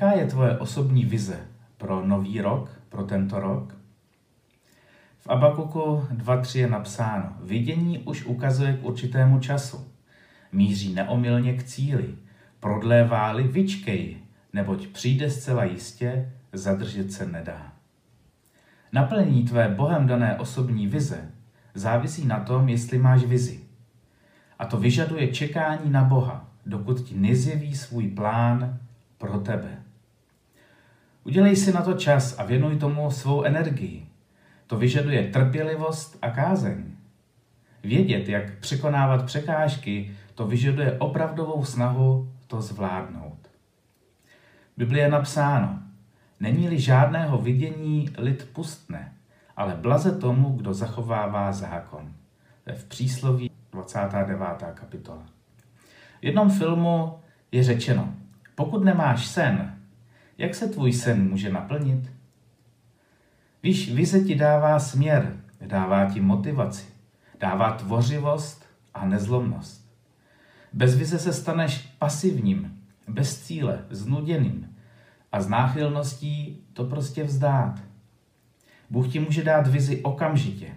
Jaká je tvoje osobní vize pro nový rok, pro tento rok? V Abakuku 2.3 je napsáno, vidění už ukazuje k určitému času. Míří neomylně k cíli. Prodlévá-li, vyčkej, neboť přijde zcela jistě, zadržet se nedá. Naplnění tvé Bohem dané osobní vize závisí na tom, jestli máš vizi. A to vyžaduje čekání na Boha, dokud ti nezjeví svůj plán pro tebe. Udělej si na to čas a věnuj tomu svou energii. To vyžaduje trpělivost a kázeň. Vědět, jak překonávat překážky, to vyžaduje opravdovou snahu to zvládnout. V Biblii je napsáno, není-li žádného vidění, lid pustne, ale blaze tomu, kdo zachovává zákon. To je v přísloví 29. kapitola. V jednom filmu je řečeno, pokud nemáš sen, jak se tvůj sen může naplnit? Víš, vize ti dává směr, dává ti motivaci, dává tvořivost a nezlomnost. Bez vize se staneš pasivním, bez cíle, znuděným a z náchylností to prostě vzdát. Bůh ti může dát vizi okamžitě,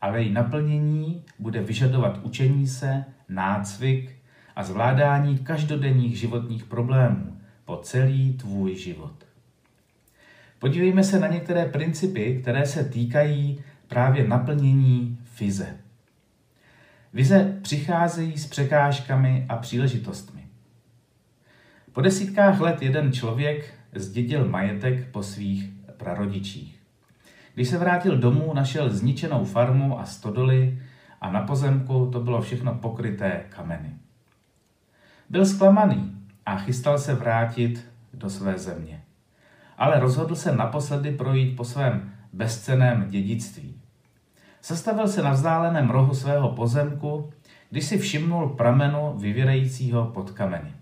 ale její naplnění bude vyžadovat učení se, nácvik a zvládání každodenních životních problémů po celý tvůj život. Podívejme se na některé principy, které se týkají právě naplnění vize. Vize přicházejí s překážkami a příležitostmi. Po desítkách let jeden člověk zdědil majetek po svých prarodičích. Když se vrátil domů, našel zničenou farmu a stodoly a na pozemku to bylo všechno pokryté kameny. Byl zklamaný a chystal se vrátit do své země. Ale rozhodl se naposledy projít po svém bezceném dědictví. Zastavil se na vzdáleném rohu svého pozemku, když si všimnul pramenu vyvěrajícího pod kameny.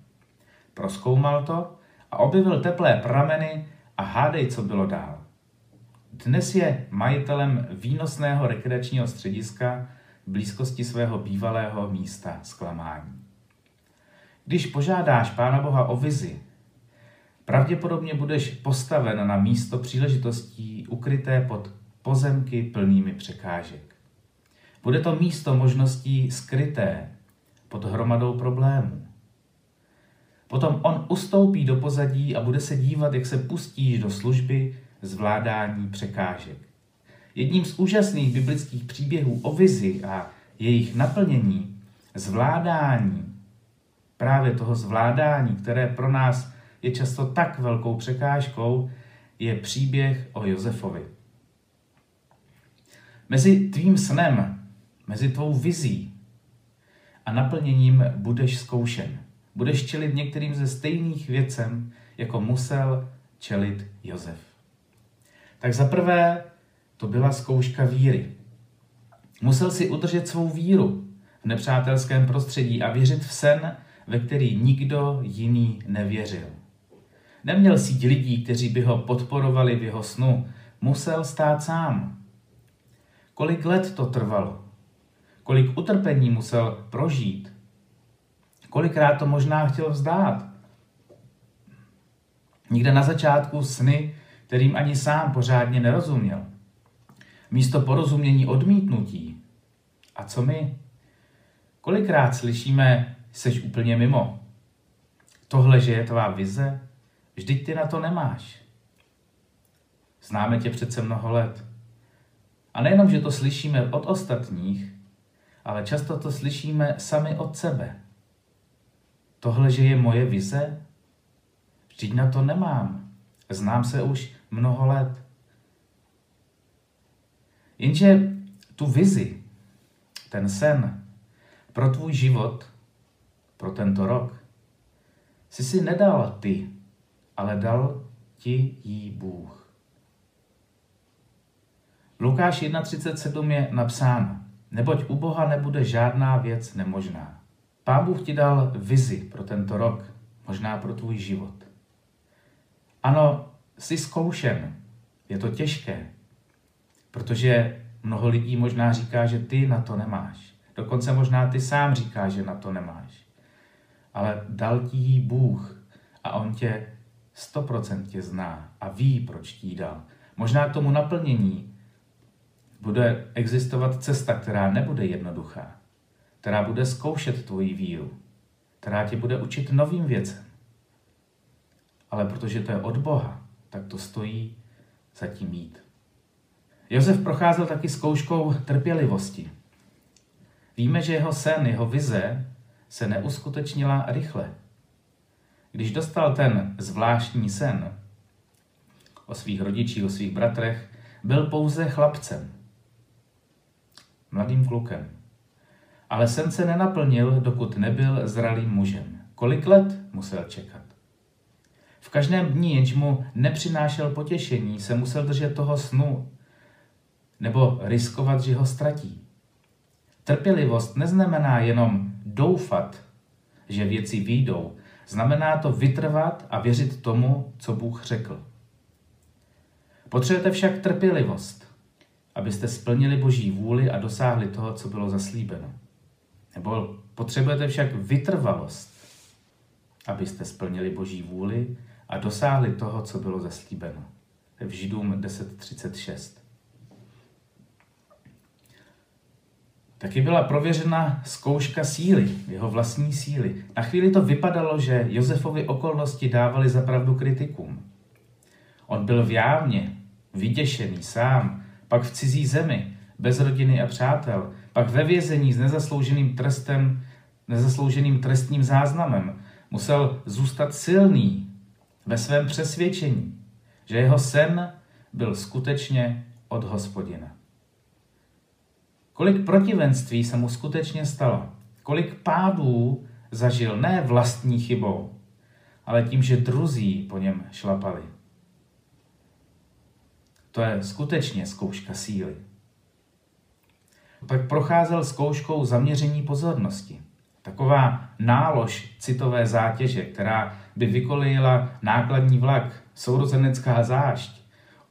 Proskoumal to a objevil teplé prameny a hádej, co bylo dál. Dnes je majitelem výnosného rekreačního střediska v blízkosti svého bývalého místa zklamání. Když požádáš Pána Boha o vizi, pravděpodobně budeš postaven na místo příležitostí ukryté pod pozemky plnými překážek. Bude to místo možností skryté pod hromadou problémů. Potom on ustoupí do pozadí a bude se dívat, jak se pustíš do služby zvládání překážek. Jedním z úžasných biblických příběhů o vizi a jejich naplnění, zvládání, právě toho zvládání, které pro nás je často tak velkou překážkou, je příběh o Josefovi. Mezi tvým snem, mezi tvou vizí a naplněním budeš zkoušen. Budeš čelit některým ze stejných věcem, jako musel čelit Josef. Tak za prvé to byla zkouška víry. Musel si udržet svou víru v nepřátelském prostředí a věřit v sen, ve který nikdo jiný nevěřil. Neměl síť lidí, kteří by ho podporovali v jeho snu. Musel stát sám. Kolik let to trvalo? Kolik utrpení musel prožít? Kolikrát to možná chtěl vzdát? Nikde na začátku sny, kterým ani sám pořádně nerozuměl. Místo porozumění odmítnutí. A co my? Kolikrát slyšíme, jsi úplně mimo. Tohle, že je tvá vize, vždyť ty na to nemáš. Známe tě přece mnoho let. A nejenom, že to slyšíme od ostatních, ale často to slyšíme sami od sebe. Tohle, že je moje vize, vždyť na to nemám. Znám se už mnoho let. Jenže tu vizi, ten sen pro tvůj život, pro tento rok, si si nedal ty, ale dal ti jí Bůh. Lukáš 1.37 je napsáno, neboť u Boha nebude žádná věc nemožná. Pán Bůh ti dal vizi pro tento rok, možná pro tvůj život. Ano, jsi zkoušen, je to těžké, protože mnoho lidí možná říká, že ty na to nemáš. Dokonce možná ty sám říká, že na to nemáš. Ale dal ti jí Bůh a on tě stoprocentně zná a ví, proč ti dal. Možná k tomu naplnění bude existovat cesta, která nebude jednoduchá, která bude zkoušet tvoji víru, která tě bude učit novým věcem. Ale protože to je od Boha, tak to stojí za tím mít. Josef procházel taky zkouškou trpělivosti. Víme, že jeho sen, jeho vize se neuskutečnila rychle. Když dostal ten zvláštní sen o svých rodičích, o svých bratrech, byl pouze chlapcem, mladým klukem. Ale sen se nenaplnil, dokud nebyl zralým mužem. Kolik let musel čekat? V každém dní, jenž mu nepřinášel potěšení, se musel držet toho snu nebo riskovat, že ho ztratí. Trpělivost neznamená jenom doufat, že věci výjdou. Znamená to vytrvat a věřit tomu, co Bůh řekl. Potřebujete však trpělivost, abyste splnili Boží vůli a dosáhli toho, co bylo zaslíbeno. Nebo potřebujete však vytrvalost, abyste splnili Boží vůli a dosáhli toho, co bylo zaslíbeno. V Židům 10.36. Taky byla prověřena zkouška síly, jeho vlastní síly. Na chvíli to vypadalo, že Josefovi okolnosti dávali za pravdu kritikům. On byl v jámě, vyděšený sám, pak v cizí zemi, bez rodiny a přátel, pak ve vězení s nezaslouženým trestem, nezaslouženým trestním záznamem. Musel zůstat silný ve svém přesvědčení, že jeho sen byl skutečně od hospodina. Kolik protivenství se mu skutečně stalo. Kolik pádů zažil ne vlastní chybou, ale tím, že druzí po něm šlapali. To je skutečně zkouška síly. Pak procházel zkouškou zaměření pozornosti. Taková nálož citové zátěže, která by vykolejila nákladní vlak, sourozenecká zášť,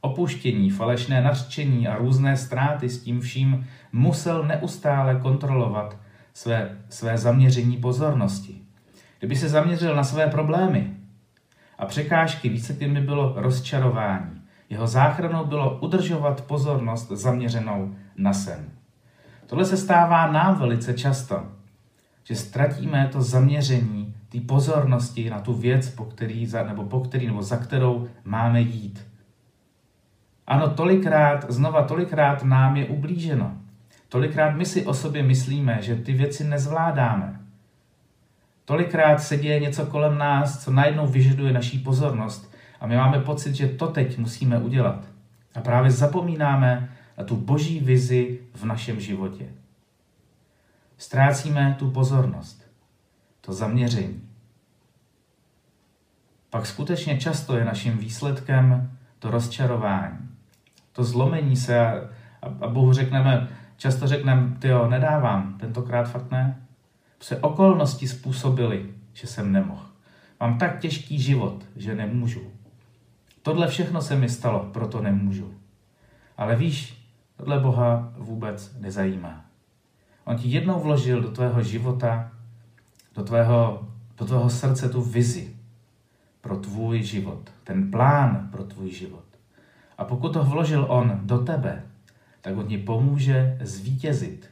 opuštění, falešné nařčení a různé ztráty s tím vším musel neustále kontrolovat své, své zaměření pozornosti. Kdyby se zaměřil na své problémy a překážky, výsledkem by bylo rozčarování. Jeho záchranou bylo udržovat pozornost zaměřenou na sen. Tohle se stává nám velice často, že ztratíme to zaměření, té pozornosti na tu věc, po který, nebo po který, nebo za kterou máme jít. Ano, tolikrát, znova tolikrát nám je ublíženo. Tolikrát my si o sobě myslíme, že ty věci nezvládáme. Tolikrát se děje něco kolem nás, co najednou vyžaduje naší pozornost a my máme pocit, že to teď musíme udělat. A právě zapomínáme na tu boží vizi v našem životě. Ztrácíme tu pozornost, to zaměření. Pak skutečně často je naším výsledkem to rozčarování to zlomení se a, a Bohu řekneme, často řekneme, ty jo, nedávám, tentokrát fakt ne. Se okolnosti způsobily, že jsem nemohl. Mám tak těžký život, že nemůžu. Tohle všechno se mi stalo, proto nemůžu. Ale víš, tohle Boha vůbec nezajímá. On ti jednou vložil do tvého života, do tvého, do tvého srdce tu vizi pro tvůj život, ten plán pro tvůj život. A pokud to vložil on do tebe, tak on ti pomůže zvítězit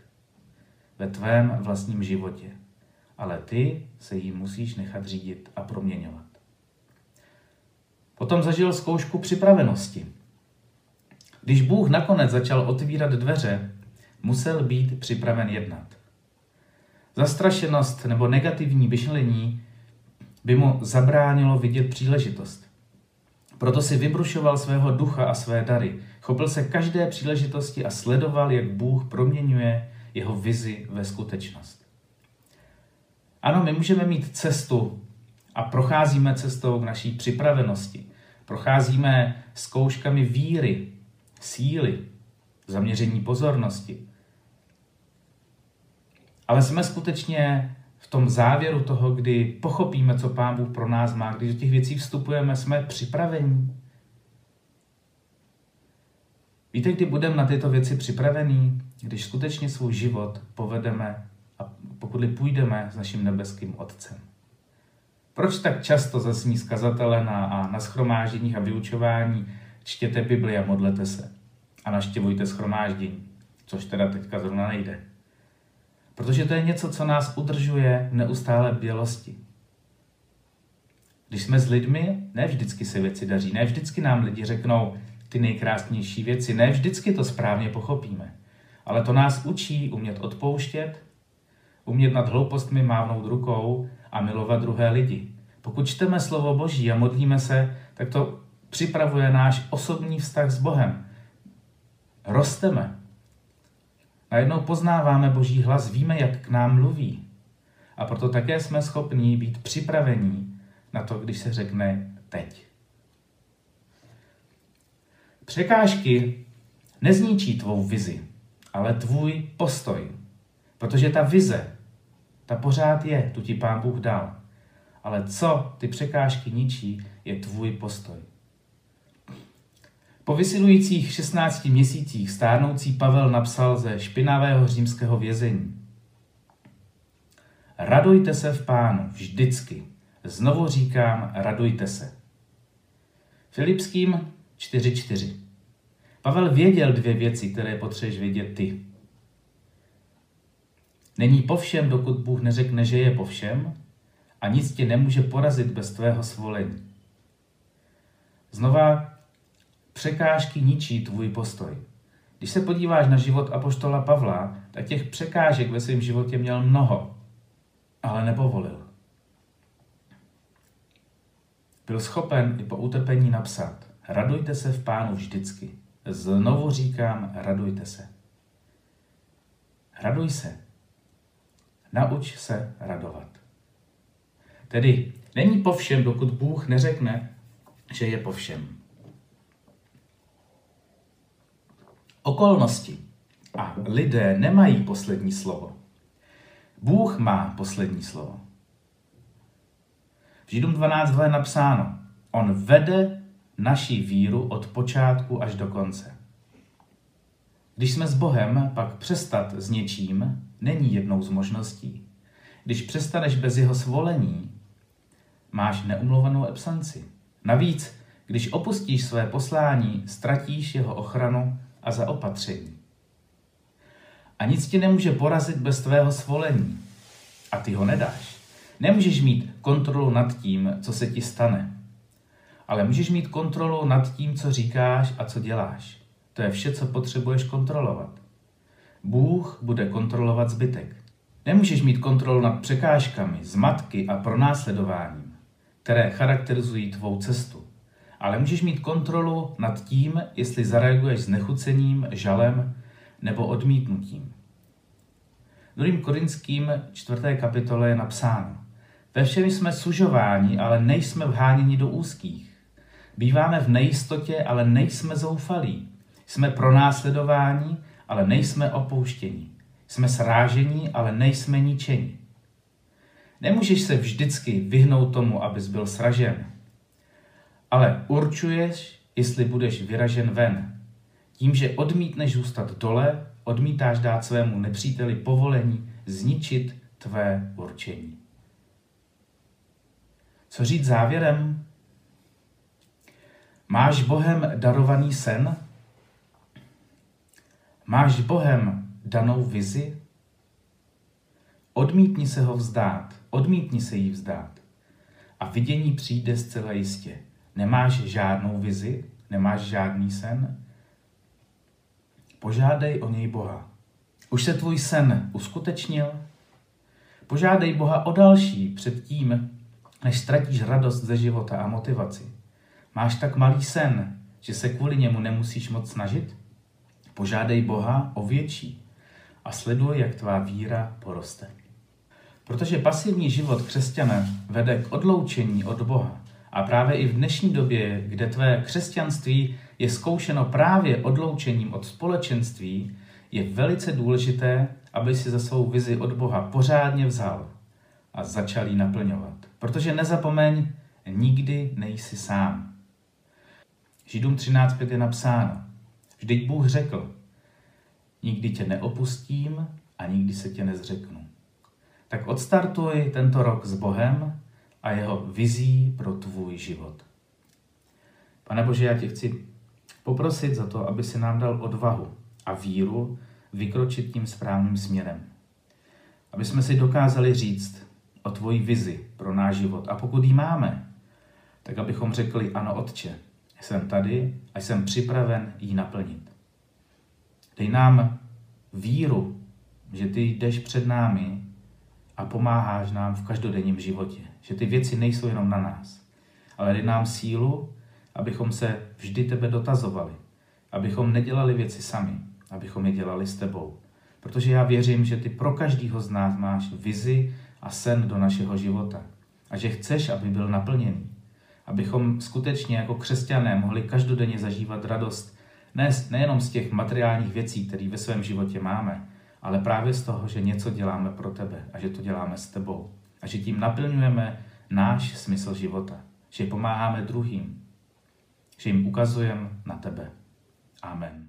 ve tvém vlastním životě. Ale ty se jí musíš nechat řídit a proměňovat. Potom zažil zkoušku připravenosti. Když Bůh nakonec začal otvírat dveře, musel být připraven jednat. Zastrašenost nebo negativní myšlení by mu zabránilo vidět příležitost. Proto si vybrušoval svého ducha a své dary. Chopil se každé příležitosti a sledoval, jak Bůh proměňuje jeho vizi ve skutečnost. Ano, my můžeme mít cestu a procházíme cestou k naší připravenosti. Procházíme zkouškami víry, síly, zaměření pozornosti. Ale jsme skutečně v tom závěru toho, kdy pochopíme, co Pán Bůh pro nás má, když do těch věcí vstupujeme, jsme připraveni. Víte, kdy budeme na tyto věci připravení? Když skutečně svůj život povedeme a pokud půjdeme s naším nebeským Otcem. Proč tak často zasní skazatele na, a na schromážděních a vyučování čtěte Bibli a modlete se a naštěvujte schromáždění, což teda teďka zrovna nejde. Protože to je něco, co nás udržuje v neustále bělosti. Když jsme s lidmi, ne vždycky se věci daří, ne vždycky nám lidi řeknou ty nejkrásnější věci, ne vždycky to správně pochopíme. Ale to nás učí umět odpouštět, umět nad hloupostmi mávnout rukou a milovat druhé lidi. Pokud čteme slovo Boží a modlíme se, tak to připravuje náš osobní vztah s Bohem. Rosteme. Najednou poznáváme Boží hlas, víme, jak k nám mluví. A proto také jsme schopni být připravení na to, když se řekne teď. Překážky nezničí tvou vizi, ale tvůj postoj. Protože ta vize, ta pořád je, tu ti pán Bůh dal. Ale co ty překážky ničí, je tvůj postoj. Po vysilujících 16 měsících stárnoucí Pavel napsal ze špinavého římského vězení. Radujte se v pánu vždycky. Znovu říkám, radujte se. Filipským 4.4. Pavel věděl dvě věci, které potřebuješ vědět ty. Není po všem, dokud Bůh neřekne, že je po všem, a nic tě nemůže porazit bez tvého svolení. Znova, překážky ničí tvůj postoj. Když se podíváš na život apoštola Pavla, tak těch překážek ve svém životě měl mnoho, ale nepovolil. Byl schopen i po utrpení napsat, radujte se v pánu vždycky. Znovu říkám, radujte se. Raduj se. Nauč se radovat. Tedy není po všem, dokud Bůh neřekne, že je po všem. Okolnosti a lidé nemají poslední slovo. Bůh má poslední slovo. V Židům 12.2 je napsáno, on vede naší víru od počátku až do konce. Když jsme s Bohem, pak přestat s něčím není jednou z možností. Když přestaneš bez jeho svolení, máš neumluvenou absenci. Navíc, když opustíš své poslání, ztratíš jeho ochranu a zaopatření. A nic ti nemůže porazit bez tvého svolení. A ty ho nedáš. Nemůžeš mít kontrolu nad tím, co se ti stane. Ale můžeš mít kontrolu nad tím, co říkáš a co děláš. To je vše, co potřebuješ kontrolovat. Bůh bude kontrolovat zbytek. Nemůžeš mít kontrolu nad překážkami, zmatky a pronásledováním, které charakterizují tvou cestu. Ale můžeš mít kontrolu nad tím, jestli zareaguješ s nechucením, žalem nebo odmítnutím. 2. Korinským 4. kapitole je napsáno Ve všem jsme sužováni, ale nejsme vháněni do úzkých. Býváme v nejistotě, ale nejsme zoufalí. Jsme pronásledováni, ale nejsme opouštěni. Jsme srážení, ale nejsme ničeni. Nemůžeš se vždycky vyhnout tomu, abys byl sražen. Ale určuješ, jestli budeš vyražen ven. Tím, že odmítneš zůstat dole, odmítáš dát svému nepříteli povolení zničit tvé určení. Co říct závěrem? Máš Bohem darovaný sen? Máš Bohem danou vizi? Odmítni se ho vzdát, odmítni se jí vzdát. A vidění přijde zcela jistě. Nemáš žádnou vizi, nemáš žádný sen? Požádej o něj Boha. Už se tvůj sen uskutečnil? Požádej Boha o další před tím, než ztratíš radost ze života a motivaci. Máš tak malý sen, že se kvůli němu nemusíš moc snažit? Požádej Boha o větší a sleduj, jak tvá víra poroste. Protože pasivní život křesťana vede k odloučení od Boha. A právě i v dnešní době, kde tvé křesťanství je zkoušeno právě odloučením od společenství, je velice důležité, aby si za svou vizi od Boha pořádně vzal a začal ji naplňovat. Protože nezapomeň, nikdy nejsi sám. Židům 13.5 je napsáno. Vždyť Bůh řekl, nikdy tě neopustím a nikdy se tě nezřeknu. Tak odstartuj tento rok s Bohem a jeho vizí pro tvůj život. Pane Bože, já tě chci poprosit za to, aby si nám dal odvahu a víru vykročit tím správným směrem. Aby jsme si dokázali říct o tvoji vizi pro náš život. A pokud ji máme, tak abychom řekli, ano, Otče, jsem tady a jsem připraven ji naplnit. Dej nám víru, že ty jdeš před námi a pomáháš nám v každodenním životě. Že ty věci nejsou jenom na nás, ale dej nám sílu, abychom se vždy tebe dotazovali, abychom nedělali věci sami, abychom je dělali s tebou. Protože já věřím, že ty pro každýho z nás máš vizi a sen do našeho života. A že chceš, aby byl naplněný. Abychom skutečně jako křesťané mohli každodenně zažívat radost ne, nejenom z těch materiálních věcí, které ve svém životě máme, ale právě z toho, že něco děláme pro tebe a že to děláme s tebou. A že tím naplňujeme náš smysl života. Že pomáháme druhým. Že jim ukazujeme na tebe. Amen.